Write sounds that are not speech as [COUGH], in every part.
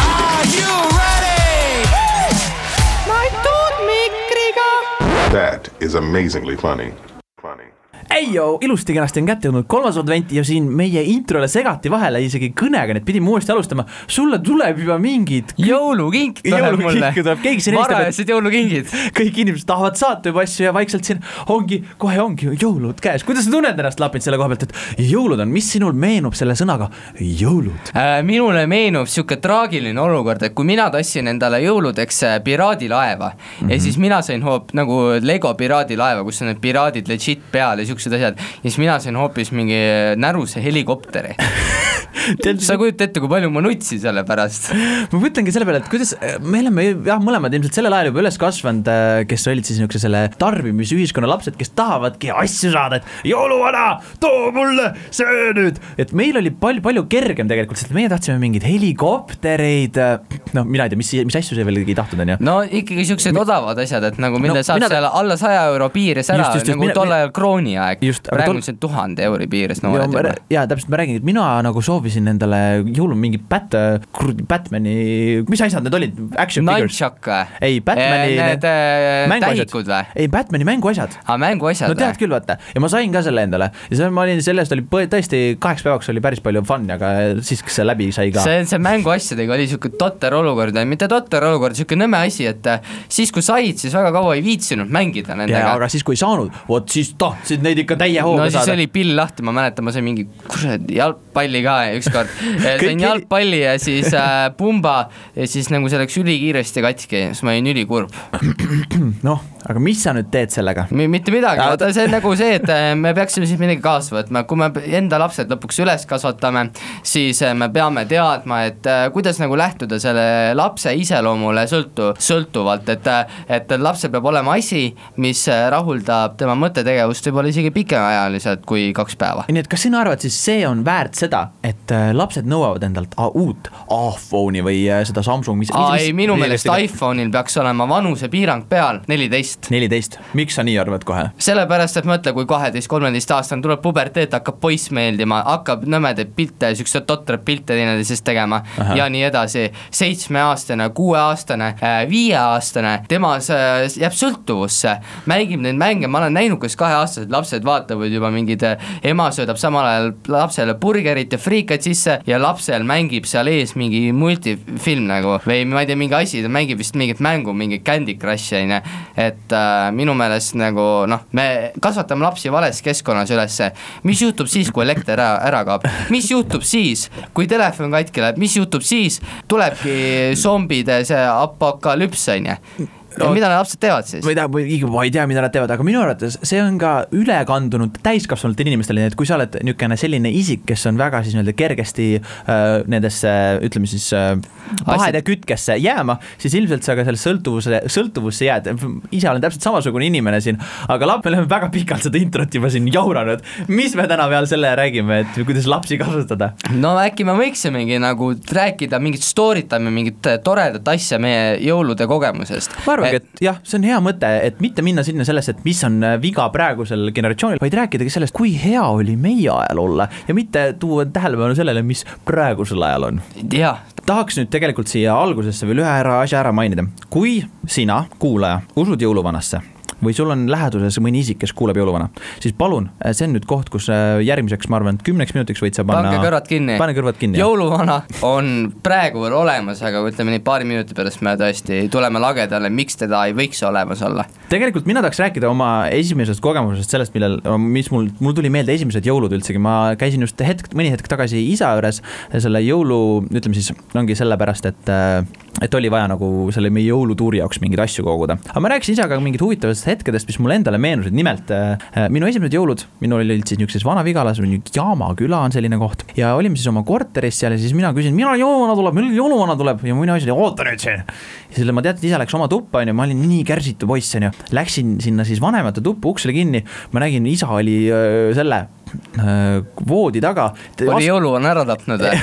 Are you ready? My Mick Krieger. That is amazingly funny. Ei joo, ilusti kenasti on kätte jõudnud kolmas advent ja siin meie introle segati vahele isegi kõnega, nii et pidime uuesti alustama. sulle tuleb juba mingid jõulukink tuleb mulle jõulukink. tuleb, keegi siin helistab, varajased jõulukingid. kõik inimesed tahavad saata juba asju ja vaikselt siin ongi, kohe ongi jõulud käes. kuidas sa tunned ennast, Lapin, selle koha pealt, et jõulud on, mis sinul meenub selle sõnaga jõulud? Äh, minule meenub sihuke traagiline olukord, et kui mina tassin endale jõuludeks äh, piraadilaeva mm -hmm. ja siis mina sain hoop- nagu Lego piraadilaeva, kus on need piraadid legit peal ja siuksed asjad. ja siis mina sain hoopis mingi näruse helikopteri. [LAUGHS] sa kujutad ette, kui palju ma nutsin selle pärast? ma mõtlengi selle peale, et kuidas, me oleme ju jah, mõlemad ilmselt sellel ajal juba üles kasvanud, kes olid siis niisuguse selle tarbimisühiskonna lapsed, kes tahavadki asju saada, et jõuluvana, too mulle see nüüd. et meil oli palju-palju kergem tegelikult, sest meie tahtsime mingeid helikoptereid, noh, mina ei tea, mis, mis asju sa veel ei tahtnud, onju. no ikkagi siuksed odavad asjad, et nagu mille No saab mina- seal alla saja euro piires ära, nagu tol ajal krooni aeg, Aga praegu on see tuhande euri piires noored ja, juba. ja täpselt, ma räägingi, et mina nagu soovisin endale jõulul mingi Bat-, Batman'i, mis asjad need olid, action figures? Või? ei, Batman'i Need äh, mänguasjad. tähikud või? ei, Batman'i mänguasjad aa, mänguasjad no tead küll, vaata ja ma sain ka selle endale ja see, ma olin sellest oli põ- tõesti kaheks päevaks oli päris palju fun'i, aga siis see läbi sai ka. see, see mänguasjadega oli siuke totter olukord, mitte totter olukord, siuke nõme asi, et äh, siis kui said, siis väga kaua ei viitsinud mängida ja nendega. aga siis, kui ei saanud, vot siis tahtsid neid ikka täie hooga no siis saada. oli pill lahti, ma mäletan, ma sain mingi kuradi jalgpalli ka ükskord. [LAUGHS] Sain jalgpalli ja siis äh, pumba ja siis nagu see läks ülikiiresti katki, siis ma olin ülikurb. [CLEARS THROAT] noh, aga mis sa nüüd teed sellega? mitte midagi, vaata see on nagu see, et äh, me peaksime siis midagi kaasa võtma, kui me enda lapsed lõpuks üles kasvatame, siis äh, me peame teadma, et äh, kuidas nagu lähtuda selle lapse iseloomule sõltu, sõltuvalt, et et lapsel peab olema asi, mis rahuldab tema mõttetegevust võib-olla isegi pikemaajaliselt kui kaks päeva. nii et kas sina arvad siis see on väärt seda, et lapsed nõuavad endalt a, uut iPhone'i või seda Samsung, mis aa ei, minu meelest iPhone'il peaks olema vanusepiirang peal, neliteist. neliteist, miks sa nii arvad kohe? sellepärast, et mõtle, kui kaheteist-kolmeteistaastane tuleb puberteet, hakkab poiss meeldima, hakkab nõmedaid pilte, siukseid totraid pilte teineteisest tegema. Aha. ja nii edasi. seitsmeaastane, kuueaastane, viieaastane, tema see jääb sõltuvusse, mängib neid mänge, ma olen näinud, kuidas kaheaastased lapsed vaatavad juba mingeid, ema söödab samal ajal lapsele burgerit ja friikaid sisse ja lapsel mängib seal ees mingi multifilm nagu või ma ei tea, mingi asi, ta mängib vist mingit mängu, mingit Candy Crushi on ju, et äh, minu meelest nagu noh, me kasvatame lapsi vales keskkonnas ülesse, mis juhtub siis, kui elekter ära, ära kaob, mis juhtub siis, kui telefon katki läheb, mis juhtub siis, tulebki zombide see apokalüps on ju, No- mida need lapsed teevad siis ma? ei tea, ma ei tea, mida nad teevad, aga minu arvates see on ka üle kandunud täiskasvanutele inimestele, nii et kui sa oled niisugune selline isik, kes on väga siis nii-öelda kergesti äh, nendesse, ütleme siis äh, pahede kütkesse jääma, siis ilmselt sa ka selle sõltuvuse, sõltuvusse jääd. ise olen täpselt samasugune inimene siin, aga lap-, me oleme väga pikalt seda introt juba siin jauranud. mis me täna peale selle räägime, et kuidas lapsi kasvatada? no äkki me võiksimegi nagu rääkida mingit story't või mingit toredat asja meie jõulude kogemusest. ma arvangi, et jah, see on hea mõte, et mitte minna sinna sellesse, et mis on äh, viga praegusel generatsioonil, vaid rääkidagi sellest, kui hea oli meie ajal olla ja mitte tuua tähelepanu sellele, mis praegusel ajal on jah, tahaks nüüd tegelikult siia algusesse veel ühe ära asja ära mainida. kui sina, kuulaja, usud jõuluvanasse või sul on läheduses mõni isik, kes kuulab jõuluvana, siis palun, see on nüüd koht, kus äh, järgmiseks, ma arvan, et kümneks minutiks võid sa panna. pange kõrvad kinni. pane kõrvad kinni. jõuluvana on praegu veel olemas, aga ütleme nii paari minuti pärast me tõesti tuleme lagedale, miks teda ei võiks olemas olla. tegelikult mina tahaks rääkida oma esimesest kogemusest, sellest, millal, mis mul, mul tuli meelde esimesed jõulud üldsegi, ma käisin just hetk, mõni hetk tagasi isa juures selle jõulu, ütleme siis ongi sellepärast, et et oli vaja nagu selle meie jõulutuuri jaoks mingeid asju koguda. aga ma rääkisin isaga mingit huvitavatest hetkedest, mis mulle endale meenusid, nimelt äh, minu esimesed jõulud, minul olid siis niisuguses Vana-Vigalas, Jaama küla on selline koht. Ja olime siis oma korteris seal ja siis mina küsin, millal jõuluvana tuleb, millal jõuluvana tuleb? Ja minu isa oli oota nüüd siin. ja siis ma teadsin, isa läks oma tuppa onju, ma olin nii kärsitu poiss onju, läksin sinna siis vanemate tuppa, uks oli kinni, ma nägin, isa oli öö, selle voodi taga. oli jõuluvana ära tapnud või?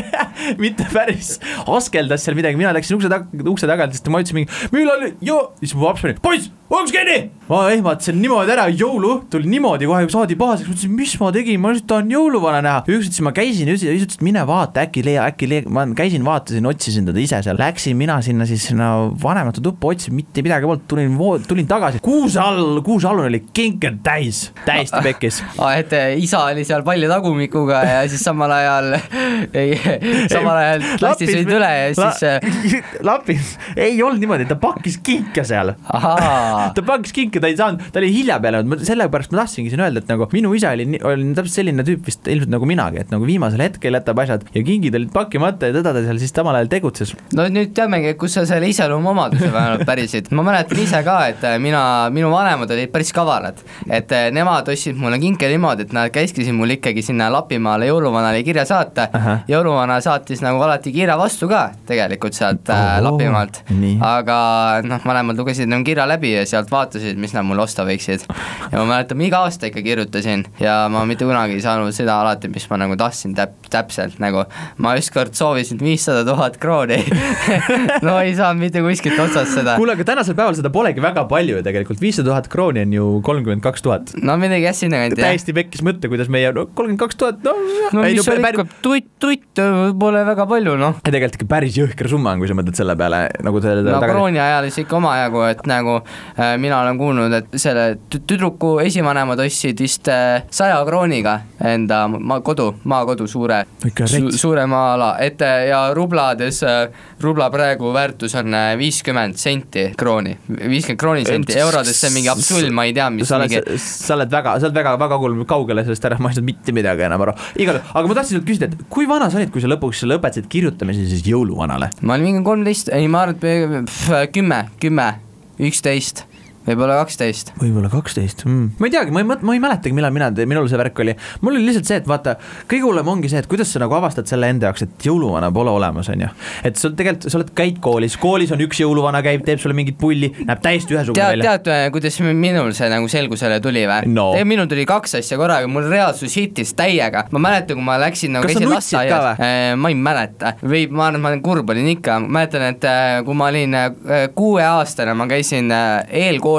[LAUGHS] mitte päris, askeldas seal midagi, mina läksin ukse taga, ukse taga, sest ma ütlesin mingi, millal, joo, siis mu laps pani, poiss, uks kinni. ma ehmatasin niimoodi ära, jõuluõhtul niimoodi kohe saadi pahaseks, mõtlesin, mis ma tegin, ma lihtsalt tahan jõuluvana näha. üks ütles, ma käisin, ütles, et mine vaata, äkki leia, äkki leia, ma käisin, vaatasin, otsisin teda ise seal, läksin mina sinna siis sinna vanemate tuppa, otsisin, mitte midagi polnud, tulin, tulin tagasi, kuuse all, kuuse all oli kinke täis, täiesti pekkis. aa, et eh, isa oli seal palli tagumikuga ja siis samal ajal [LAUGHS] ei, samal ajal lastis mind üle ja siis eh, [LAUGHS] Lapis ei olnud niimoodi, ta pakkis kinke seal ahaa, ta pakkis kinke, ta ei saanud, ta oli hilja peale sellepärast ma tahtsingi siin öelda, et nagu minu isa oli, oli täpselt selline tüüp vist ilmselt nagu minagi, et nagu viimasel hetkel jätab asjad ja kingid olid pakkimata ja teda ta seal siis samal ajal tegutses. no nüüd teamegi, kus sa selle iseloomuomaduse vähemalt pärisid. ma mäletan ise ka, et eh, mina, minu vanemad olid päris kavalad, et eh, nemad ostsid mulle kinke niimoodi, et nad käskisid mul ikkagi sinna Lapimaale jõuluvanale kirja saata. Jõuluvana saatis nagu alati kirja vastu ka tegelikult sealt äh, Oo, Lapimaalt. aga noh, vanemad lugesid nagu kirja läbi ja sealt vaatasid, mis nad mulle osta võiksid. ja ma mäletan, ma iga aasta ikka kirjutasin ja ma mitte kunagi ei saanud seda alati, mis ma nagu tahtsin täp-, täpselt nagu ma ükskord soovisin viissada tuhat krooni [LAUGHS] no ei saanud mitte kuskilt otsast seda. kuule, aga tänasel päeval seda polegi väga palju ju tegelikult, viissada tuhat krooni on ju kolmkümmend kaks tuhat. no midagi jah, sinnakanti jah. täiesti pekkis mõte, kuidas meie no kolmkümmend kaks tuhat, no, no ei, mis seal ikka, tutt, tutt pole väga palju noh. ei, tegelikult ikka päris jõhker summa on, kui sa mõtled selle peale nagu selle no krooni ajal siis ikka omajagu, et nagu mina olen kuulnud, et selle tü- tüdruku esivanemad ostsid vist äh, saja krooniga enda maa kodu, maakodu suure su, suure maa-ala, et äh, ja rublades äh,, rubla praegu väärtus on äh, viiskümmend senti krooni, viiskümmend krooni senti, eurodes see on mingi absurd, ma ei tea, mis sa oled mingi, sa oled väga, sa oled väga, väga kaugele- sellest ära, ma ei saanud mitte midagi enam aru. igal juhul, aga ma tahtsin sult küsida, et kui vana sa olid, kui sa lõpuks lõpetasid kirjutamise siis jõuluvanale? ma olin mingi kolmteist, ei ma arvan, et kümme, kümme, üksteist, võib-olla kaksteist. võib-olla kaksteist mm., ma ei teagi, ma ei mõt-, ma ei mäletagi, millal mina, minul see värk oli. mul oli lihtsalt see, et vaata, kõige hullem ongi see, et kuidas sa nagu avastad selle enda jaoks, et jõuluvana pole olemas, on ju. et sul tegelikult, sa oled, käid koolis, koolis on üks jõuluvana, käib, teeb sulle mingit pulli, näeb täiesti ühesugune välja. tead, kuidas mi- minul see nagu selgusele tuli või No.? minul tuli kaks asja korraga, mul reaalsus hitis täiega, ma mäletan, kui ma läksin nagu Kas sa käisin nutsid ka lasteaias, ma ei mäleta või ma arvan, ma olen kurb olin ikka, mäletan, et äh, kui ma olin äh, kuueaastane, ma käisin äh,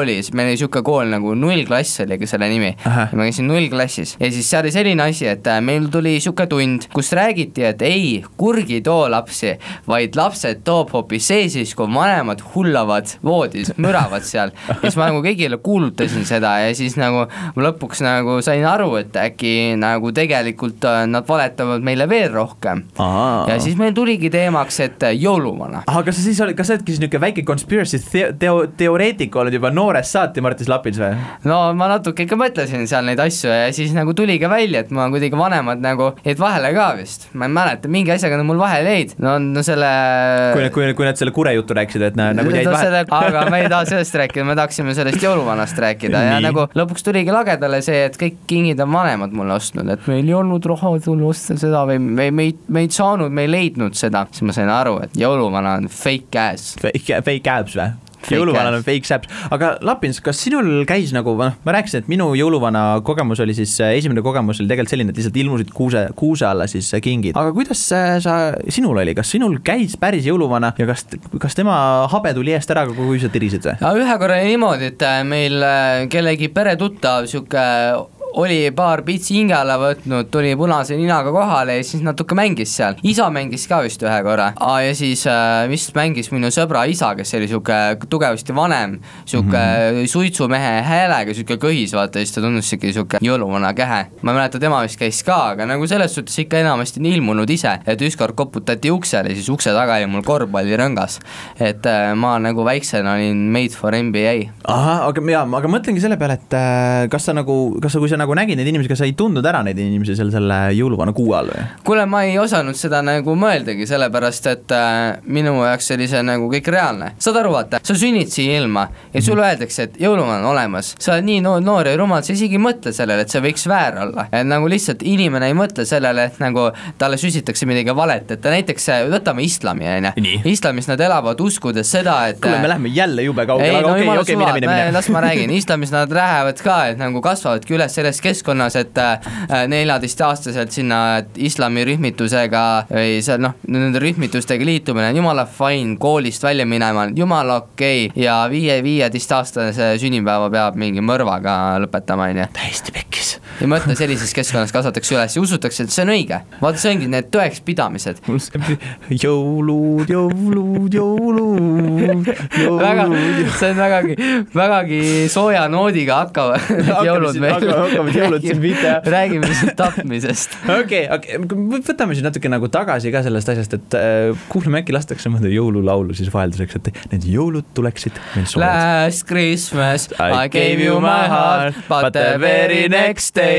eelkoolis, meil oli niisugune kool nagu nullklass oli selle nimi, ma käisin nullklassis ja siis seal oli selline asi, et äh, meil tuli niisugune tund, kus räägiti, et ei, kurg ei too lapsi, vaid lapsed toob hoopis see siis, kui vanemad hullavad voodis, müravad seal. [LAUGHS] ja siis ma nagu kõigile kuulutasin seda ja siis nagu ma lõpuks nagu sain aru, et äkki nagu tegelikult äh, nad valetavad meile veel rohkem. ja siis meil tuligi teemaks, et äh, jõuluvana. aga kas sa siis olid, kas sa oledki siis niisugune väike conspiracy teo-, teo-, teoreetik olnud juba noorest saati Martis Lapis või? no ma natuke ikka mõtlesin seal neid asju ja siis nagu tuligi välja, et ma kuidagi vanemad nagu jäid vahele ka vist, ma ei mäleta, mingi asjaga nad mul vahele jäid, no, no selle kui kui, kui nad selle kure jutu rääkisid, et näe, nagu jäid no, vahele aga me ei taha sellest rääkida, me tahaksime sellest jõuluvanast rääkida ja nagu lõpuks tuligi lagedale see, et kõik kingid on vanemad mulle ostnud, et meil ei olnud raha sulle osta seda või me, me ei, me ei saanud, me ei leidnud seda, siis ma sain aru, et jõuluvana on fake ass. Fake, fake abs või? Jõuluvanal on fake abs, aga Lapins, kas sinul käis nagu, noh, ma rääkisin, et minu jõuluvana kogemus oli siis, esimene kogemus oli tegelikult selline, et lihtsalt ilmusid kuuse, kuuse alla siis kingid. aga kuidas äh, sa, sinul oli, kas sinul käis päris jõuluvana ja kas, kas tema habe tuli eest ära, kui sa tirisid või? ühe korra niimoodi, et äh, meil äh, kellegi peretuttav sihuke oli paar pitsi hinge alla võtnud, tuli punase ninaga kohale ja siis natuke mängis seal, isa mängis ka vist ühe korra ah, ja siis äh, vist mängis minu sõbra isa, kes oli sihuke tugevasti vanem, sihuke mm -hmm. suitsumehe häälega, sihuke kõhis, vaata siis ta tundus sihuke, sihuke jõuluvana kähe. ma ei mäleta, tema vist käis ka, aga nagu selles suhtes ikka enamasti on ilmunud ise, et ükskord koputati uksele, siis ukse taga oli mul korvpallirõngas. et äh, ma nagu väiksena olin made for NBA ahah, aga jaa, aga mõtlengi selle peale, et äh, kas sa nagu, kas sa, kui sa nagu nägid neid inimesi, kas sa ei tundnud ära neid inimesi seal selle jõuluvana kuu all või? kuule, ma ei osanud seda nagu mõeldagi, sellepärast et äh, minu jaoks oli see nagu kõik reaalne. saad aru, vaata, sa sünnid siia ilma ja sulle öeldakse, et jõuluvana on olemas. sa oled nii noor, noor ja rumal, sa isegi ei mõtle sellele, et see võiks väär olla. et nagu lihtsalt inimene ei mõtle sellele, et nagu talle süstitakse midagi valet, et näiteks äh, võtame islami, on ju. islamis nad elavad uskudes seda, et kuule, me lähme jälle jube kaugele, aga okei, okei, mine, mine, mine. las ma räägin, islamis nad lähevad ka, et nagu kasvavadki üles selles selles keskkonnas, et neljateistaastaselt sinna islamirühmitusega või seal noh, nende rühmitustega liitumine on jumala fine, koolist välja minema on jumala okei okay. ja viie, viieteistaastase sünnipäeva peab mingi mõrvaga lõpetama, on ju. täiesti pekkis. Ja mõtle, sellises keskkonnas kasvatakse üles ja usutakse, et see on õige. vaata, see ongi need tõekspidamised. [LAUGHS] jõulud, jõulud, jõulud, väga, jõulud. see on vägagi, vägagi sooja noodiga hakkavad [LAUGHS] need jõulud meil. hakkavad jõulud siin pihta. räägime siin tapmisest. [LAUGHS] okei, okei, võtame siis natuke nagu tagasi ka sellest asjast, et äh, kuulame, äkki lastakse mõnda jõululaulu siis vahelduseks, et need jõulud tuleksid meil soojad. Last Christmas I gave you my heart, but the very next day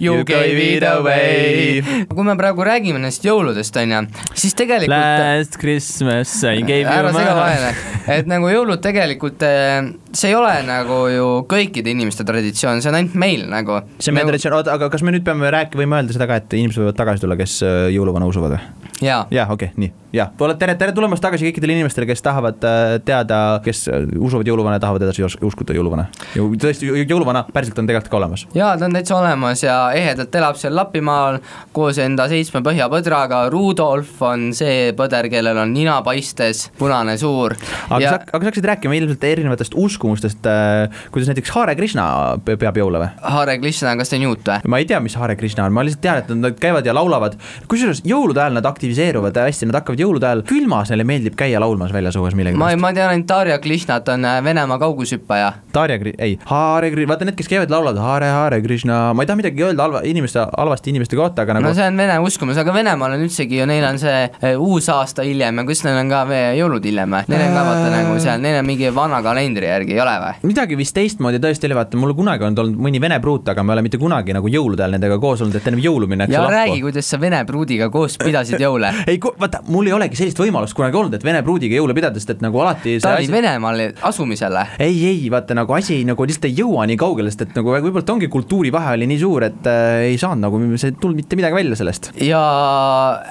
you gave it away. kui me praegu räägime nendest jõuludest, on ju, siis tegelikult Last Christmas I gave you ära my sega vahele, et nagu jõulud tegelikult, eh, see ei ole nagu ju kõikide inimeste traditsioon, see on ainult meil nagu. see on meie traditsioon, oota, aga kas me nüüd peame rääkima, võime öelda seda ka, et inimesed võivad tagasi tulla, kes äh, jõuluvana usuvad või? jaa, jah, okei okay,, nii, jah, tere, tere tulemast tagasi kõikidele inimestele, kes tahavad äh, teada, kes äh, usuvad jõuluvana ja tahavad edasi us- uskuda jõuluvana. tõesti, jõ- jõuluvana päriselt on tegelikult ka olemas. jaa, ta on täitsa olemas ja ehedalt elab seal Lapimaal koos enda seitsme põhjapõdraga, Rudolf on see põder, kellel on nina paistes, punane suur. aga ja sa, aga sa hakkasid rääkima ilmselt erinevatest uskumustest äh,, kuidas näiteks Hare Krishna pe- peab jõule või? Hare Krishna, kas ta on juut või? ma ei tea, mis Hare Krishna on, ma lihtsalt tean, et nad käivad ja laulavad, kusjuures jõulude ajal nad aktiviseeruvad hästi, nad hakkavad jõulude ajal külmas, neile meeldib käia laulmas väljas õues millegi ma, pärast. ma tean ainult Darja Krishnat on äh, Venemaa kaugushüppaja. Darja Kri-, ei, Hare Kri-, vaata need, kes käivad, laulavad Hare Hare Krishna, ma ei taha midagi öelda halva inimeste, halvasti inimeste kohta, aga no nagu see on vene uskumus, aga Venemaal on üldsegi ju, neil on see äh, uus aasta hiljem ja kus neil on ka jõulud hiljem või? Neil on ka vaata nagu seal, neil on mingi vana kalendri järgi, ei ole või? midagi vist teistmoodi tõesti oli, vaata mul kunagi on olnud mõni vene pruut, aga ma ei ole mitte kunagi nagu jõulude ajal nendega koos olnud, et enne jõulu minnakse ja lahku räägi, kuidas sa vene pruudiga koos pidasid jõule [LAUGHS] ei, vaata, mul ei olegi sellist võimalust kunagi olnud, et vene pruudiga jõule pidada, sest et nagu alati ta oli Venemaal asumisele. ei, ei vaata nagu asi nagu lihtsalt ei jõua nii kaugele, sest et nagu võib-olla ongi kultuurivahe oli nii suur, et äh, ei saanud nagu, see ei tulnud mitte midagi välja sellest. ja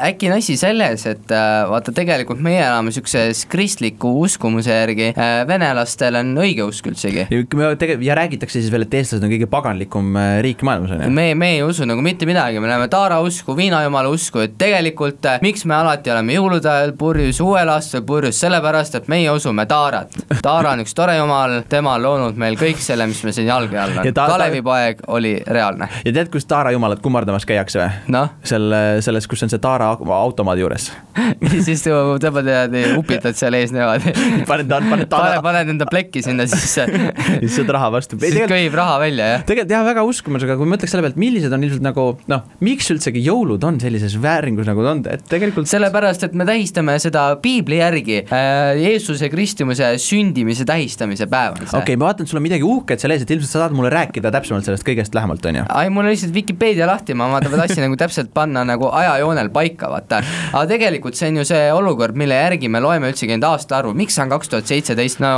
äkki on asi selles, et äh, vaata tegelikult meie elame siukses kristliku uskumuse järgi äh,, venelastel on õigeusk üldsegi. ja räägitakse siis veel, et eestlased on kõige paganlikum riik maailmas on ju. me, me ei usu nagu mitte midagi, me näeme taara usku, viinajumala usku, et tegelikult miks me alati oleme jõulude ajal purjus, uuel aastal purjus, sellepärast et meie usume taarat. taara on üks tore jumal, tema on loonud meil kõik selle, mis meil siin jalge all on. Kalevipoeg oli reaalne. Ja tead, kus Taara jumalat kummardamas käiakse või? noh, seal, selles, kus on see Taara automaadi juures. [LAUGHS] siis tõmbad ja upitad seal ees niimoodi. [LAUGHS] paned, paned pane, Taara, paned enda plekki sinna sisse, [LAUGHS] siis saad raha vastu. siis köhib raha välja, jah tegelikult jah, väga uskumas, aga kui mõtleks selle pealt, millised on ilmselt nagu noh, miks üldsegi jõulud on sellises vääringus, nagu ta on, et tegelikult sellepärast, et me tähistame seda piibli järgi äh, Jeesuse Kristumuse sündimise tähistamise päev on see okei okay,, ma vaatan, sul on midagi uhket seal ees, et ilmselt sa saad mulle rääkida täpsemalt sellest kõigest lähemalt, on ju. ai, mul on lihtsalt Vikipeedia lahti, ma vaata, ma tahtsin nagu täpselt panna nagu ajajoonel paika, vaata. aga tegelikult see on ju see olukord, mille järgi me loeme üldsegi neid aastaarvu, miks see on kaks tuhat seitseteist, no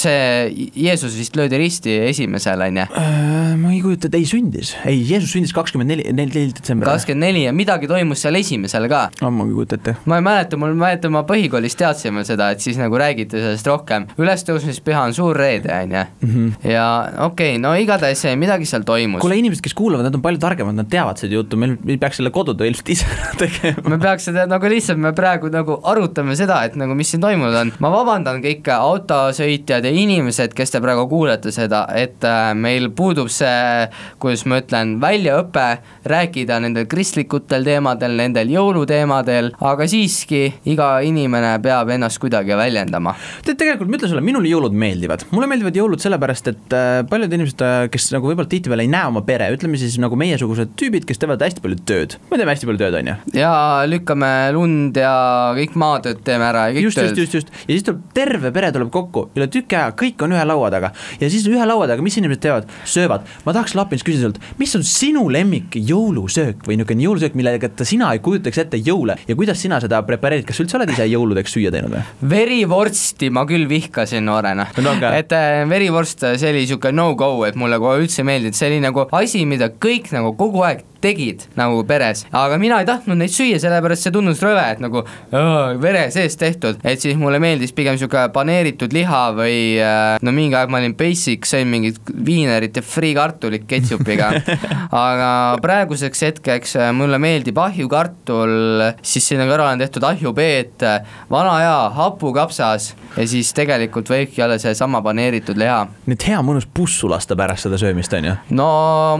see Jeesus vist löödi risti esimesel, on ju. Äh, ma ei kujuta ette, ei sündis, ei, Jeesus sündis kakskümmend neli, neli detsember. kakskümmend neli ja midagi toimus seal esimesel ka ammu ei kujuta ette. ma ei mäleta, mul, ma mäletan, ma põhikoolis teadsime seda, et siis nagu räägiti sellest rohkem. ülestõusmispüha on suur reede, on ju. ja okei okay,, no igatahes midagi seal toimus. kuule, inimesed, kes kuulavad, nad on palju targemad, nad teavad seda juttu, meil me peaks selle kodutöö ilmselt ise [LAUGHS] tegema. me peaks seda nagu lihtsalt, me praegu nagu arutame seda, et nagu mis siin toimunud on. ma vabandan kõik autosõitjad ja inimesed, kes te praegu kuulete seda, et äh, meil puudub see, kuidas ma ütlen, väljaõpe rääkida nendel kristlikutel teemadel, nendel jõuluteemadel, aga siiski iga inimene peab ennast kuidagi väljendama. tead, tegelikult ma ütlen sulle, minule jõulud meeldivad, mulle meeldivad jõulud sellepärast, et äh, paljud inimesed, kes nagu võib-olla tihtipeale ei näe oma pere, ütleme siis nagu meiesugused tüübid, kes teevad hästi palju tööd. me teeme hästi palju tööd, on ju. ja lükkame lund ja kõik maatööd teeme ära ja kõik just, just, just, just. Ja siis tuleb terve pere tuleb kokku üle tüki aja, kõik on ühe laua taga. Ja siis ühe laua taga, mis inimesed teevad, söövad. ma tahaks Lapins küsida sult, mis on sinu lemmik jõulusöök või niisugune jõulusöök, millega ta- sina ei kujutaks ette jõule? Ja kuidas sina seda prepareerid, kas üldse oled ise jõuludeks süüa teinud või? verivorsti ma küll vihkasin noorena. No aga- et äh, verivorst, see oli siuke no-go, et mulle kohe üldse ei meeldinud, see oli nagu asi, mida kõik nagu kogu aeg tegid nagu peres, aga mina ei tahtnud neid süüa, sellepärast see tundus rõve, et nagu öö, vere sees tehtud, et siis mulle meeldis pigem sihuke paneeritud liha või äh, no mingi aeg ma olin basic, sõin mingit viinerit ja friikartulit ketšupiga, [LAUGHS] aga praeguseks hetkeks äh, mulle meeldib ahjukartul, siis sinna kõrvale on tehtud ahjupeet, vana hea hapukapsas ja siis tegelikult võibki olla seesama paneeritud liha. Nüüd hea mõnus pussu lasta pärast seda söömist, on ju? No,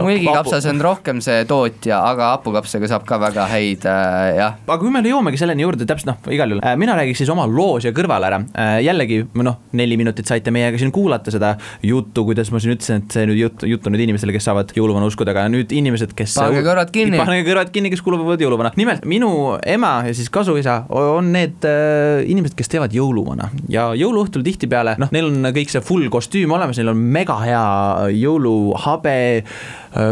mulgikapsas on rohkem see tootja, aga hapukapsaga saab ka väga häid äh, jah, aga kui me jõuamegi selleni juurde, täpselt noh, igal juhul, mina räägiks siis oma loos ja kõrval ära. jällegi noh, neli minutit saite meiega siin kuulata seda juttu, kuidas ma siin ütlesin, et see nüüd jutt, jutt on nüüd inimestele, kes saavad jõuluvana uskuda, aga nüüd inimesed, kes. Pange kõrvad kinni. pange kõrvad kinni, kes kuuluvad jõuluvana. nimelt minu ema ja siis kasuisa on need äh, inimesed, kes teevad jõuluvana ja jõuluõhtul tihtipeale noh, neil on kõik see full kostüüm olemas, neil on mega hea jõuluhabe,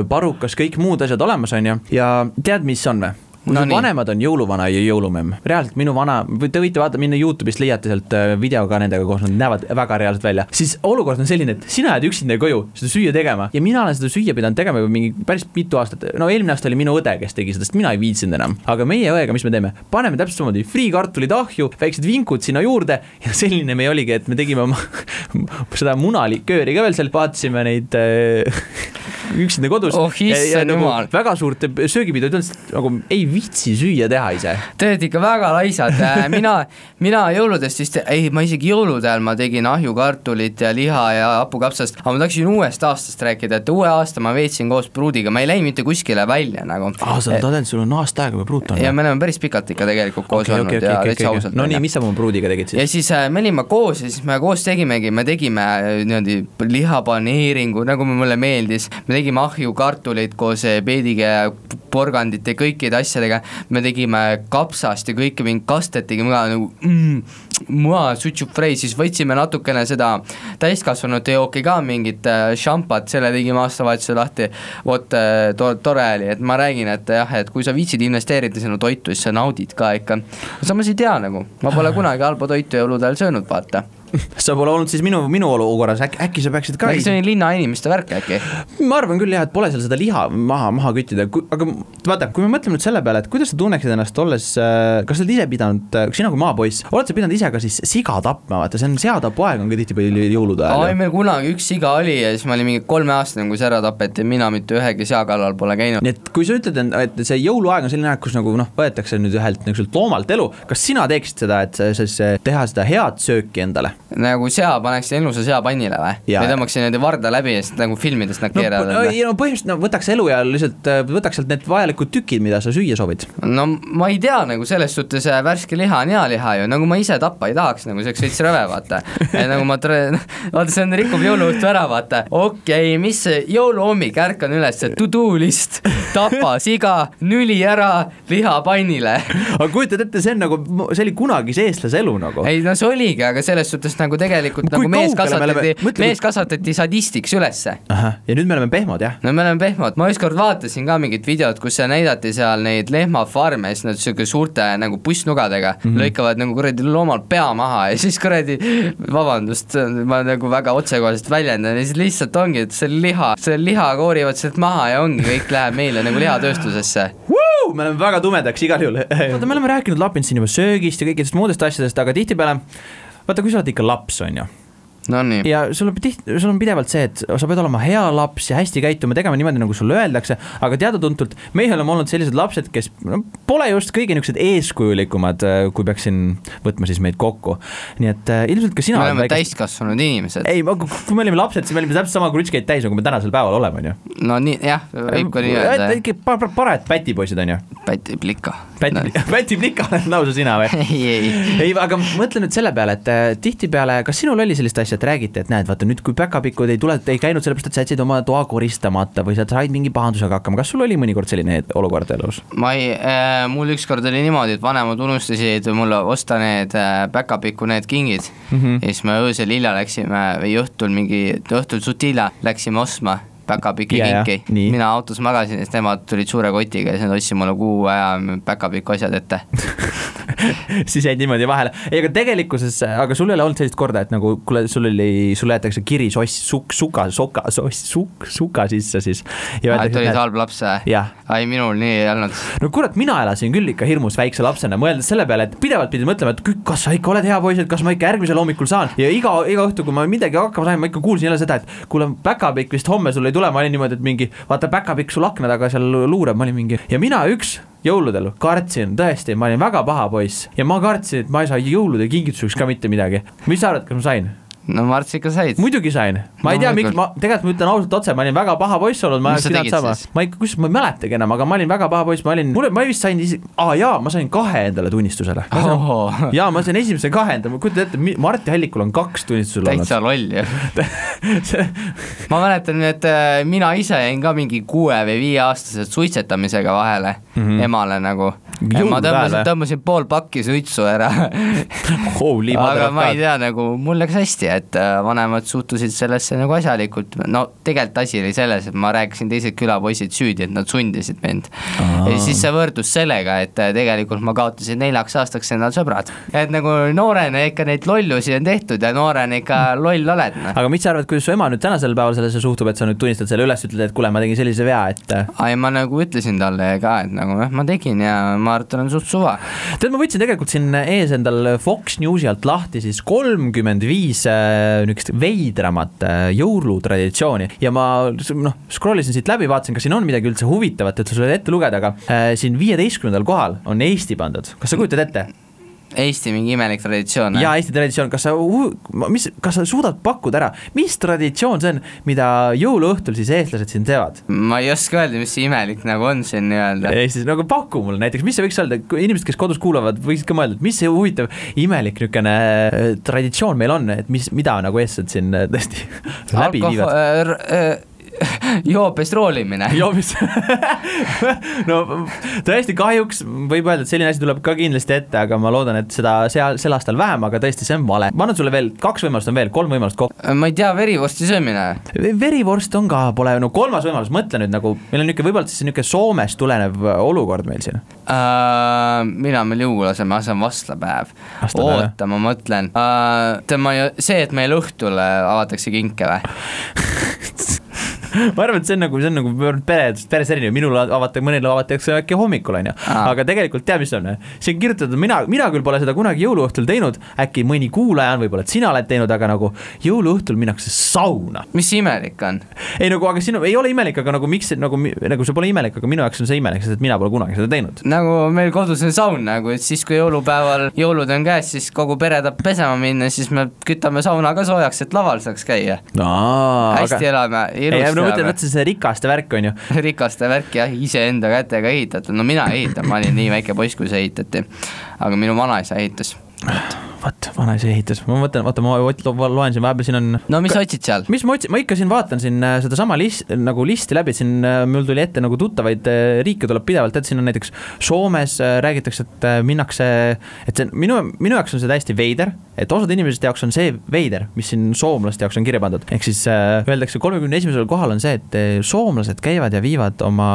parukas, kõik muud asjad olemas, on ju, ja tead, mis on või? No nii. vanemad on jõuluvana ja jõulumemm, reaalselt minu vana, te võite vaadata, minna Youtube'ist leiate sealt äh, video ka nendega koos, nad näevad väga reaalselt välja, siis olukord on selline, et sina jääd üksinda koju seda süüa tegema ja mina olen seda süüa pidanud tegema juba mingi päris mitu aastat, no eelmine aasta oli minu õde, kes tegi seda, sest mina ei viitsinud enam, aga meie õega, mis me teeme, paneme täpselt samamoodi friikartulid ahju, väiksed vinkud sinna juurde [LAUGHS] ja selline me oligi, et me tegime oma [LAUGHS] seda munalikööri ka veel seal, vaatasime neid äh, [LAUGHS] üksinda kodus. Oh, issand jumal. väga suurt söögipidu nagu ei viitsi süüa teha ise te olete ikka väga laisad, mina, [LAUGHS] mina jõuludest vist, ei ma isegi jõulude ajal ma tegin ahjukartulit ja liha ja hapukapsast, aga ma tahaksin uuest aastast rääkida, et uue aasta ma veetsin koos pruudiga, ma ei läinud mitte kuskile välja nagu. aa, sa oled tõdenud, sul on aasta aega või pruut on ja me oleme päris pikalt ikka tegelikult koos olnud ja täitsa ausalt. no nii, mis sa oma pruudiga tegid ja siis? siis äh, me olime koos ja siis me koos tegimegi, me tegime äh, niimoodi lihapaneeringu, nagu mulle meeldis, me tegime ahjukartuleid koos äh, peedige ja porgandite ja kõikide asjadega, me tegime kapsast ja kõike mingit kastet tegime ka nagu mm, mua sutšufrei, siis võtsime natukene seda täiskasvanute jooki ka mingit äh, šampat, selle tegime aastavahetusel lahti, vot äh, to-, tore oli, et ma räägin, et jah, et kui sa viitsid investeerida sinu toitu, siis sa naudid ka ikka. samas ei tea nagu, ma pole kunagi halba toitu jõulude ajal söönud, vaata. [LAUGHS] sa pole olnud siis minu, minu olukorras, äkki, äkki sa peaksid ka äkki see on linnainimeste värk äkki? ma arvan küll jah, et pole seal seda liha maha, maha küttida, aga vaata, kui me mõtleme nüüd selle peale, et kuidas sa tunneksid ennast olles, kas sa oled ise pidanud, sina kui maapoiss, oled sa pidanud ise ka siis siga tapma, vaata see on seatapuaeg on ka tihtipeale jõulude ajal. meil kunagi üks siga oli ja siis ma olin mingi kolmeaastane, kui see ära tapeti, mina mitte ühegi sea kallal pole käinud. nii et kui sa ütled, et see jõuluaeg on selline aeg, kus nagu noh, võetakse nüüd ühelt niisuguselt loomalt elu, kas sina teeksid seda, et siis eh, teha seda head sööki endale? Nagu sea, paneksin ilusa sea pannile või? Või tõmbaksin niimoodi varda läbi ja siis nagu filmides nad no, keeravad no,. ei, no põhimõtteliselt no võtaks elu ja lihtsalt äh, võtaks sealt need vajalikud tükid, mida sa süüa soovid. no ma ei tea nagu selles suhtes äh, värske liha on hea liha ju, nagu ma ise tappa ei tahaks, nagu see oleks veits rõve, vaata. nagu ma tre-, [LAUGHS] vaata see on, rikub jõuluõhtu ära, vaata. okei okay,, mis see jõuluhommik, ärkan üles, to-do list, tapa siga, nüli ära, liha pannile. aga kujutad ette, see on nagu, see oli kunagise eestlase elu nagu. ei no see oligi, aga selles suhtes nagu tegelikult Kui nagu mees kasvatati, mees kasvatati sadistiks ülesse ja nüüd me oleme pehmod jah? no me oleme pehmod, ma ükskord vaatasin ka mingit videot, kus näidati seal neid lehmafarme ja siis nad sihuke suurte nagu pussnugadega mm. -hmm. lõikavad nagu kuradi loomal pea maha ja siis kuradi, vabandust, ma nagu väga otsekoheselt väljendan ja siis lihtsalt ongi, et see liha, see liha koorivad sealt maha ja ongi, kõik läheb meile nagu lihatööstusesse. me oleme väga tumedaks igal juhul. vaata, me oleme rääkinud Lapin siin juba söögist ja kõikidest muudest asjadest, aga tihtipeale vaata, kui sa oled ikka laps, on ju Nonii, ja sul on tihti, sul on pidevalt see, et sa pead olema hea laps ja hästi käituma, tegema niimoodi, nagu sulle öeldakse, aga teada-tuntud meie oleme olnud sellised lapsed, kes no, pole just kõige niisugused eeskujulikumad, kui peaksin võtma siis meid kokku. nii et äh, ilmselt ka sina me oleme väikest- täiskasvanud inimesed. ei, kui me olime lapsed, siis me olime täpselt sama krutškeid täis, nagu me tänasel päeval oleme, on ju. no nii, jah, võib ka nii öelda, ikka pa- pa- parajad pätipoisid, on ju. päti plika. päti, [LAUGHS] päti plika oled lausa sina või? [LAUGHS] ei, ei, ei, aga mõtle nüüd selle peale, et äh, tihtipeale, kas sinul oli sellist asja, et räägiti, et näed, vaata nüüd, kui päkapikud ei tule, ei käinud sellepärast, et sa jätsid oma toa koristamata või sa said mingi pahandusega hakkama, kas sul oli mõnikord selline olukord elus? ma ei äh,, mul ükskord oli niimoodi, et vanemad unustasid mulle osta need äh, päkapiku need kingid mm. -hmm. ja siis me öösel hilja läksime või õhtul mingi, õhtul suht hilja läksime ostma päkapikki ja, kinki mina autos magasin siis nemad tulid suure kotiga ja siis nad ostsid mulle kuu aja päkapikku asjad ette. [LAUGHS] [LAUGHS] siis jäid niimoodi vahele, ei aga tegelikkuses, aga sul ei ole olnud sellist korda, et nagu kuule, sul oli, sulle jäetakse kiri soss, sukk, suka, soka, soss, sukk, suka sisse siis. et olid halb laps või? ei, minul nii ei olnud. no kurat, mina elasin küll ikka hirmus väikse lapsena, mõeldes selle peale, et pidevalt pidin mõtlema, et kas sa ikka oled hea poiss, et kas ma ikka järgmisel hommikul saan ja iga, iga õhtu, kui ma midagi hakkama sain, ma ikka kuulsin jälle seda, et kuule, päkapikk vist homme sul ei tule, ma olin niimoodi, et mingi vaata päkapikk sul akna taga seal luurab, ma olin mingi ja mina üks jõuludel kartsin tõesti, ma olin väga paha poiss ja ma kartsin, et ma ei saa jõulude kingituseks ka mitte midagi. mis sa arvad, kas ma sain? No ma arvasin ikka said. muidugi sain, ma ei tea, miks ma, tegelikult ma ütlen ausalt otse, ma olin väga paha poiss olnud, ma oleks pidanud saama ma ikka, kus, ma ei mäletagi enam, aga ma olin väga paha poiss, ma olin, mulle, ma vist sain isegi, aa jaa, ma sain kahe endale tunnistusele. Oh, jaa, ma sain esimese kahe endale, ma kujutan ette, Marti Hallikul on kaks tunnistusel olnud. täitsa loll ju. [LAUGHS] ma mäletan, et äh, mina ise jäin ka mingi kuue või viieaastaselt suitsetamisega vahele mm, -hmm. emale nagu. Ma tõmbasin eh?, tõmbasin pool pakki suitsu ära. [LAUGHS] Holy aga ma ei tea, nagu mul läks hästi, et äh, vanemad suhtusid sellesse nagu asjalikult, no tegelikult asi oli selles, et ma rääkisin teised külapoisid süüdi, et nad sundisid mind. ja siis see võrdus sellega, et äh, tegelikult ma kaotasin neljaks aastaks endal sõbrad. et nagu noorena ikka neid lollusi on tehtud ja noorena ikka loll oled, noh. aga mis sa arvad, kuidas su ema nüüd tänasel päeval sellesse suhtub, et sa nüüd tunnistad selle üles, ütled, et kuule, ma tegin sellise vea, et ai, ma nagu ütlesin talle ka, et nagu jah, ma tegin ja ma arvan, et tal on suht suva. tead, ma võtsin tegelikult siin ees endal Fox Newsi alt lahti siis kolmkümmend viis äh, niisugust veidramat äh, jõulutraditsiooni ja ma noh, scroll isin siit läbi, vaatasin, kas siin on midagi üldse huvitavat, et sulle ette lugeda, aga äh, siin viieteistkümnendal kohal on Eesti pandud, kas sa kujutad ette? Eesti mingi imelik traditsioon. ja Eesti traditsioon, kas sa, mis, kas sa suudad pakkuda ära, mis traditsioon see on, mida jõuluõhtul siis eestlased siin teevad? ma ei oska öelda, mis see imelik nagu on siin nii-öelda. Eestis nagu paku mulle näiteks, mis see võiks olla, inimesed, kes kodus kuulavad, võiksid ka mõelda, et mis see huvitav imelik niisugune äh, traditsioon meil on, et mis, mida nagu eestlased siin äh, tõesti [LAUGHS] läbi viivad. [LAUGHS] äh, joopes roolimine. joo, mis no tõesti kahjuks võib öelda, et selline asi tuleb ka kindlasti ette, aga ma loodan, et seda seal sel aastal vähem, aga tõesti, see on vale. ma annan sulle veel kaks võimalust on veel, kolm võimalust kokku. ma ei tea, verivorsti söömine. verivorst on ka, pole, no kolmas võimalus, mõtle nüüd nagu, meil on niisugune võib-olla siis niisugune Soomest tulenev olukord meil siin. Uh, mina meil jõululaseme, see on vastlapäev. Oota, ma mõtlen uh,. tema, see, et meil õhtul äh, avatakse kinke või? [LAUGHS] [LAUGHS] ma arvan, et see on nagu, see on nagu pere, peres erinev, minul avata-, mõnel avatakse äkki hommikul, on ju. Aa. aga tegelikult tead, mis on? siin on kirjutatud, mina, mina küll pole seda kunagi jõuluõhtul teinud, äkki mõni kuulaja on, võib-olla et sina oled teinud, aga nagu jõuluõhtul minnakse sauna. mis see imelik on? ei nagu, aga siin ei ole imelik, aga nagu miks, nagu, nagu see pole imelik, aga minu jaoks on see imelik, sest et mina pole kunagi seda teinud. nagu meil kodus on saun nagu, et siis kui jõulupäeval jõulud on käes, siis kogu pere tahab pesema minna, siis me kütame sauna ka soojaks, et laval saaks käia. hästi elame, ei, ilusti no mõtle, elame. mõtle see rikaste värk on ju. [LAUGHS] rikaste värk jah, iseenda kätega ehitatud, no mina ei ehita, ma olin nii väike poiss, kui see ehitati. aga minu vanaisa ehitas. vot, vanaisa ehitas, ma mõtlen, vaata, ma loen siin vahepeal, siin on no mis sa otsid seal? mis ma otsin, ma ikka siin vaatan siin äh, sedasama list, nagu listi läbi, siin äh, mul tuli ette nagu tuttavaid äh, riike tuleb pidevalt, et siin on näiteks Soomes räägitakse, et minnakse, et see minu, minu jaoks on see täiesti veider, et osade inimeste jaoks on see veider, mis siin soomlaste jaoks on kirja pandud, ehk siis öeldakse kolmekümne esimesel kohal on see, et soomlased käivad ja viivad oma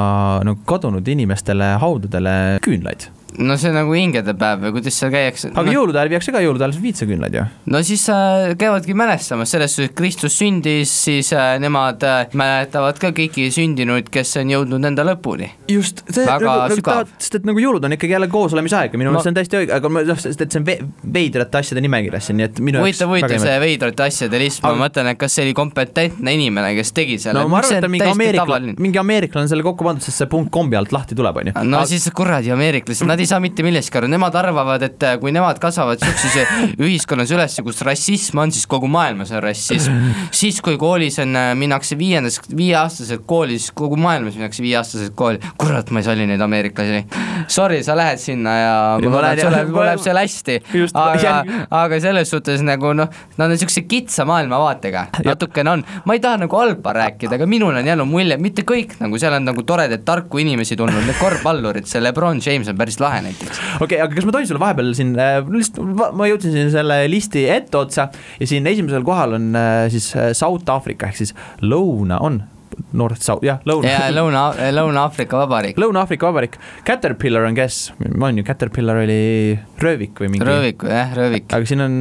nagu kadunud inimestele haudadele küünlaid. No see on nagu hingedepäev või kuidas seal käiakse? aga jõulude ajal viiakse ka jõulude ajal viitsaküünlaid ju. no siis äh, käivadki mälestamas selles suhtes, et Kristus sündis, siis äh, nemad äh, mäletavad ka kõiki sündinuid, kes on jõudnud enda lõpuni. just, see Väga nagu, nagu sügav. tahavad, sest et nagu jõulud on ikkagi jälle koosolemise aeg ja minu Ma- meelest see on täiesti õige, aga ma noh, sest et see on ve- veidrate asjade nimekirjas siin, nii et minu huvitav, huvitav see veidrate asjade list, ma Aga- mõtlen, et kas see oli kompetentne inimene, kes tegi selle. no ma arvan, et mingi ameeriklane, mingi ameeriklane selle kokku pandud, sest see punkt kombi alt lahti tuleb, on ju. no Aga... siis kuradi ameeriklased, nad ei saa mitte millestki aru, nemad arvavad, et äh, kui nemad kasvavad siukses ühiskonnas üles, kus rassism on, siis kogu maailmas on rassism. siis, kui koolis on, minnakse viiendas, viieaastaselt kooli, siis kogu maailmas minnakse viieaastaselt kooli. kurat, ma ei salli neid ameeriklasi. Sorry, sa lähed sinna ja Ja ma lähen sul läheb, mul läheb seal hästi. Aga aga selles suhtes nagu noh, nad on siukse kitsa maailmavaatega, natukene on. ma ei taha nagu halba rääkida, aga minul on jäänud mulje, mitte kõik nagu seal on nagu toredaid tarku inimesi tulnud, need korvpallurid, see Lebron James on päris lahe näiteks. okei okay,, aga kas ma tohin sulle vahepeal siin äh,, lihtsalt ma jõudsin siin selle listi etteotsa ja siin esimesel kohal on äh, siis äh, South Africa ehk siis lõuna on North South, jah, lõuna ja Lõuna, Lõuna-Aafrika Vabariik, Lõuna-Aafrika Vabariik, Caterpillar on kes, on ju, Caterpillar oli röövik või mingi. röövik, jah, röövik. aga siin on,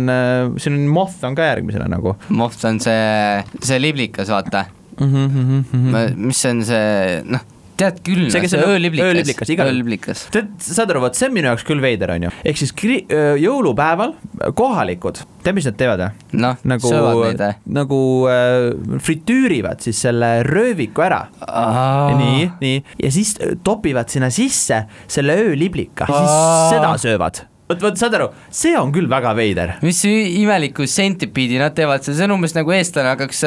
siin on Moth on ka järgmisena nagu Moht on see, see liblikas, vaata mm. -hmm, mm -hmm. mis on see, noh, tead küll, See, kes see on ööliblikas, ööliblikas, igal- ööliblikas. tead, saad aru, vot see on minu jaoks küll veider, on ju, ehk siis kri-, jõulupäeval kohalikud, tead, mis nad teevad või? noh, nagu söövad neid, või? nagu äh, fritüürivad siis selle rööviku ära nii, nii ja siis topivad sinna sisse selle ööliblika, siis seda söövad. vot, vot saad aru, see on küll väga veider. mis imelikku sentipiidi nad teevad, see on umbes nagu eestlane hakkaks,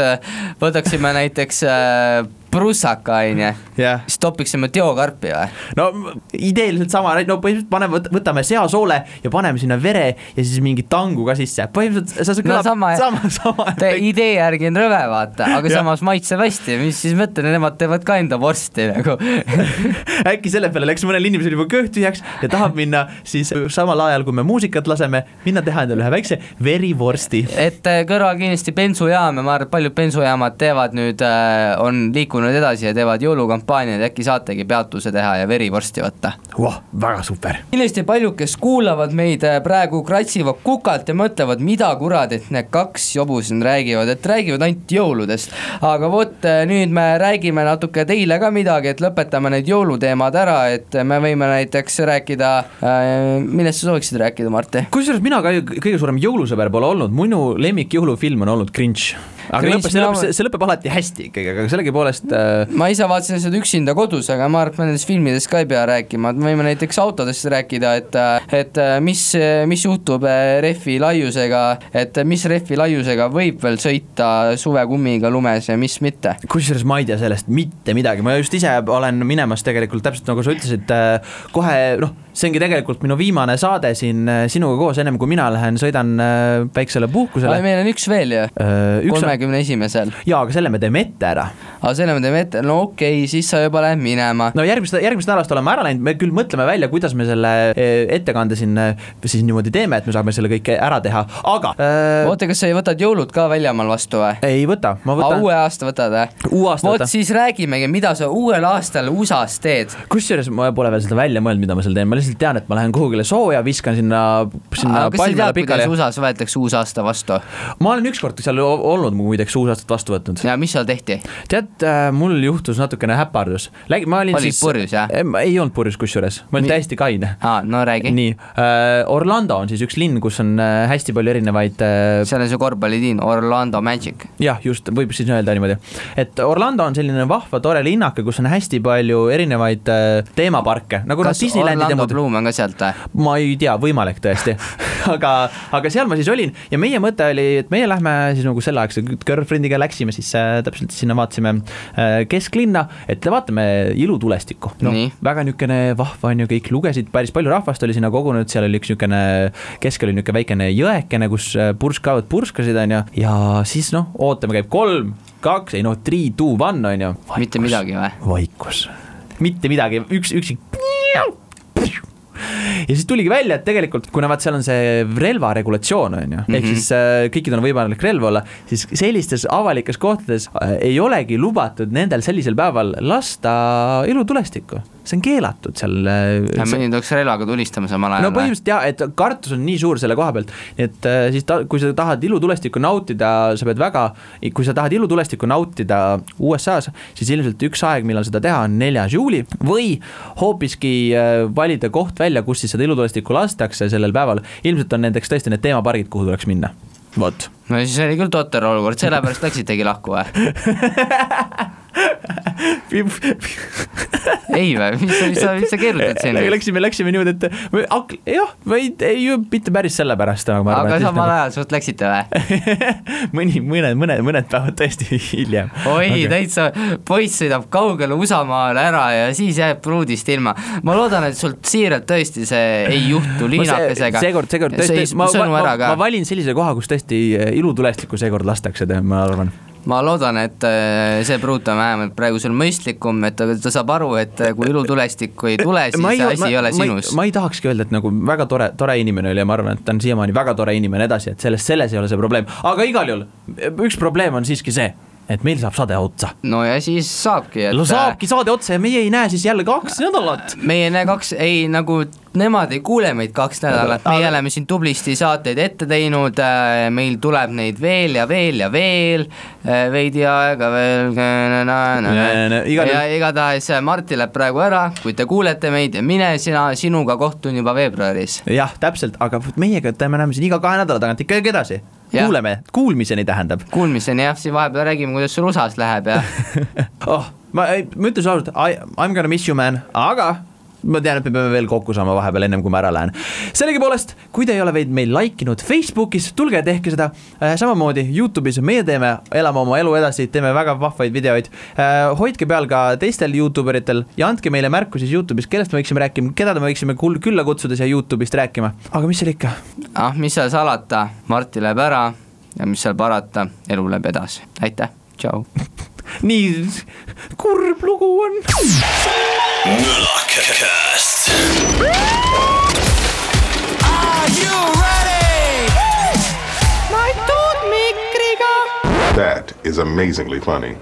võtaksime [LAUGHS] näiteks äh, prussaka, onju, jah, siis topiksime teokarpi või? no ideeliselt sama, no põhimõtteliselt paneme, võtame seasoole ja paneme sinna vere ja siis mingi tangu ka sisse, põhimõtteliselt see no kõlab sama, sama, sama Te idee järgi on rõve, vaata, aga Jah. samas maitseb hästi, mis siis mõte, nemad teevad ka enda vorsti nagu. [LAUGHS] äkki selle peale läks mõnel inimesel juba kõht tühjaks ja tahab minna siis samal ajal, kui me muusikat laseme, minna teha endale ühe väikse verivorsti. et äh, kõrval kindlasti bensujaam ja ma arvan, et paljud bensujaamad teevad nüüd, on liikunud edasi ja teevad jõulukampaaniaid, äkki saategi peatuse teha ja verivorsti võtta. Vah, väga super. kindlasti paljud, kes kuulavad meid äh, praegu, kratsivad kukalt ja mõtlevad, mida kuradit need kaks jobu siin räägivad, et räägivad ainult jõuludest. aga vot äh, nüüd me räägime natuke teile ka midagi, et lõpetame need jõuluteemad ära, et me võime näiteks rääkida äh,, millest sa sooviksid rääkida, Martti? kusjuures mina ka kõige suurem jõulusõber pole olnud, minu lemmik jõulufilm on olnud Grinch. Aga lõpeb, see lõpeb, see lõpeb alati hästi ikkagi, aga sellegipoolest äh, ma ise vaatasin seda üksinda kodus, aga ma arvan, et me nendest filmidest ka ei pea rääkima, et me võime näiteks autodest rääkida, et et mis, mis juhtub eh, rehvi laiusega, et mis rehvi laiusega võib veel sõita suvekummiga lumes ja mis mitte. kusjuures ma ei tea sellest mitte midagi, ma just ise olen minemas tegelikult täpselt nagu sa ütlesid, kohe noh, see ongi tegelikult minu viimane saade siin äh, sinuga koos, ennem kui mina lähen, sõidan äh, väiksele puhkusele. meil on üks veel ju, on, kolmekümne esimesel. jaa, aga selle me teeme ette ära. aga selle me teeme ette, no okei okay,, siis sa juba lähed minema. no järgmist, järgmist nädalast oleme ära läinud, me küll mõtleme välja, kuidas me selle äh, ettekande siin äh, siis niimoodi teeme, et me saame selle kõike ära teha, aga äh, oota, kas sa ei võtad jõulud ka väljamaal vastu või? ei võta, ma võtan uue aasta võtad või? uue aasta vot võtan. siis räägimegi, mida sa uuel aastal USA-s teed kusjuures ma pole veel seda välja mõelnud, mida ma seal teen, ma lihtsalt tean, et ma lähen kuhugile sooja, viskan sinna, sinna aga kas sa tead, kuidas. USA-s võetakse uus aasta vastu ma olen ükskord seal olnud muideks uusaastat vastu võtnud. ja mis seal tehti? tead, mul juhtus natukene häpardus. ma olin Olid siis. purjus, jah? ei olnud purjus kusjuures, ma olin Mi- täiesti kaine. aa, no räägi. nii äh,, Orlando on siis üks linn, kus on äh, hästi palju erinevaid äh, seal on see korvpallitiim Orlando Magic. jah, just, võib siis öelda niimoodi, et Orlando on selline vahva tore linnake, kus on hästi palju erinevaid äh, teemaparke, nagu noh, Disneylandi teemad, Bloom on ka sealt või? ma ei tea, võimalik tõesti [LAUGHS] aga, aga seal ma siis olin ja meie mõte oli, et meie lähme siis nagu selleaegse girlfriend'iga läksime siis äh, täpselt sinna vaatasime äh, kesklinna, et vaatame ilutulestikku. noh väga niisugune vahva on ju, kõik lugesid, päris palju rahvast oli sinna kogunenud, seal oli üks niisugune, keskel oli niisugune väikene jõekene, kus äh, purskkaevad purskasid, on ju, ja siis noh, ootame, käib kolm, kaks, ei noh, three, two, one, on ju. mitte midagi või? vaikus, mitte midagi, üks, üksik. Ja siis tuligi välja, et tegelikult kuna vaat seal on see relvaregulatsioon on ju, ehk Mhm. siis äh, kõikidel on võimalik relv olla, siis sellistes avalikes kohtades äh, ei olegi lubatud nendel sellisel päeval lasta ilutulestikku, see on keelatud seal äh, mõni tuleks relvaga tulistama samal ajal no põhimõtteliselt jah, et kartus on nii suur selle koha pealt, et äh, siis ta, kui sa tahad ilutulestikku nautida, sa pead väga, kui sa tahad ilutulestikku nautida USA-s, siis ilmselt üks aeg, millal seda teha, on neljas juuli või hoopiski äh, valida koht välja, kus siis seda ilutulestikku lastakse sellel päeval. ilmselt on nendeks tõesti need teemapargid, kuhu tuleks minna, vot. no siis oli küll totter olukord, sellepärast läksitegi lahku või? [LAUGHS] ei või, mis sa, mis sa, mis sa keerutad siin? Läksime, läksime niimoodi, et jah, või ei, mitte päris sellepärast, aga ma arvan, aga samal ajal suht läksite või? [LAUGHS] mõni, mõned, mõned, mõned päevad tõesti hiljem. oi, täitsa, poiss sõidab kaugele USA-maale ära ja siis jääb pruudist ilma. ma loodan, et sul siiralt tõesti see ei juhtu liinakesega. seekord, seekord tõesti, ma, ma, ma, ma valin sellise koha, kus tõesti äh, ilutulestikku seekord lastakse, ma arvan. Ma loodan, et äh, see pruut on vähemalt praegu sul mõistlikum, et ta, saab aru, et äh, kui ilutulestikku ei tule, siis see asi ei ole sinus. ma ei tahakski öelda, et nagu väga tore, tore inimene oli ja ma arvan, et ta on siiamaani väga tore inimene edasi, et selles, selles ei ole see probleem, aga igal juhul üks probleem on siiski see, et meil saab saade otsa. no ja siis saabki, et no saabki saade otsa ja meie ei näe siis jälle kaks nädalat. meie ei näe kaks, ei nagu nemad ei kuule meid kaks nädalat, meie oleme siin tublisti saateid ette teinud, meil tuleb neid veel ja veel ja veel, veidi aega veel. ja igatahes Martti läheb praegu ära, kui te kuulete meid mine sina, sinuga kohtun juba veebruaris. jah, täpselt, aga meiega me näeme siin iga kahe nädala tagant ikkagi edasi kuuleme, kuulmiseni tähendab. Kuulmiseni jah, siin vahepeal räägime, kuidas sul USA-s läheb ja [LAUGHS] oh, ma, ma ütlen sulle ausalt, I m gonna miss you man, aga ma tean, et me peame veel kokku saama vahepeal, ennem kui ma ära lähen. sellegipoolest, kui te ei ole veel meil like inud Facebookis, tulge tehke seda äh,. samamoodi Youtube'is meie teeme, elame oma elu edasi, teeme väga vahvaid videoid äh,. hoidke peal ka teistel Youtube eritel ja andke meile märku siis Youtube'is, kellest me võiksime rääkima, keda me võiksime külla kutsuda siia Youtube'ist rääkima. aga mis seal ikka? ah, mis seal salata, Martti läheb ära ja mis seal parata, elu läheb edasi, aitäh, tšau [LAUGHS] nii kurb lugu on. Mülakast. Are you ready? ma ei tuud mikriga. That is amazingly funny.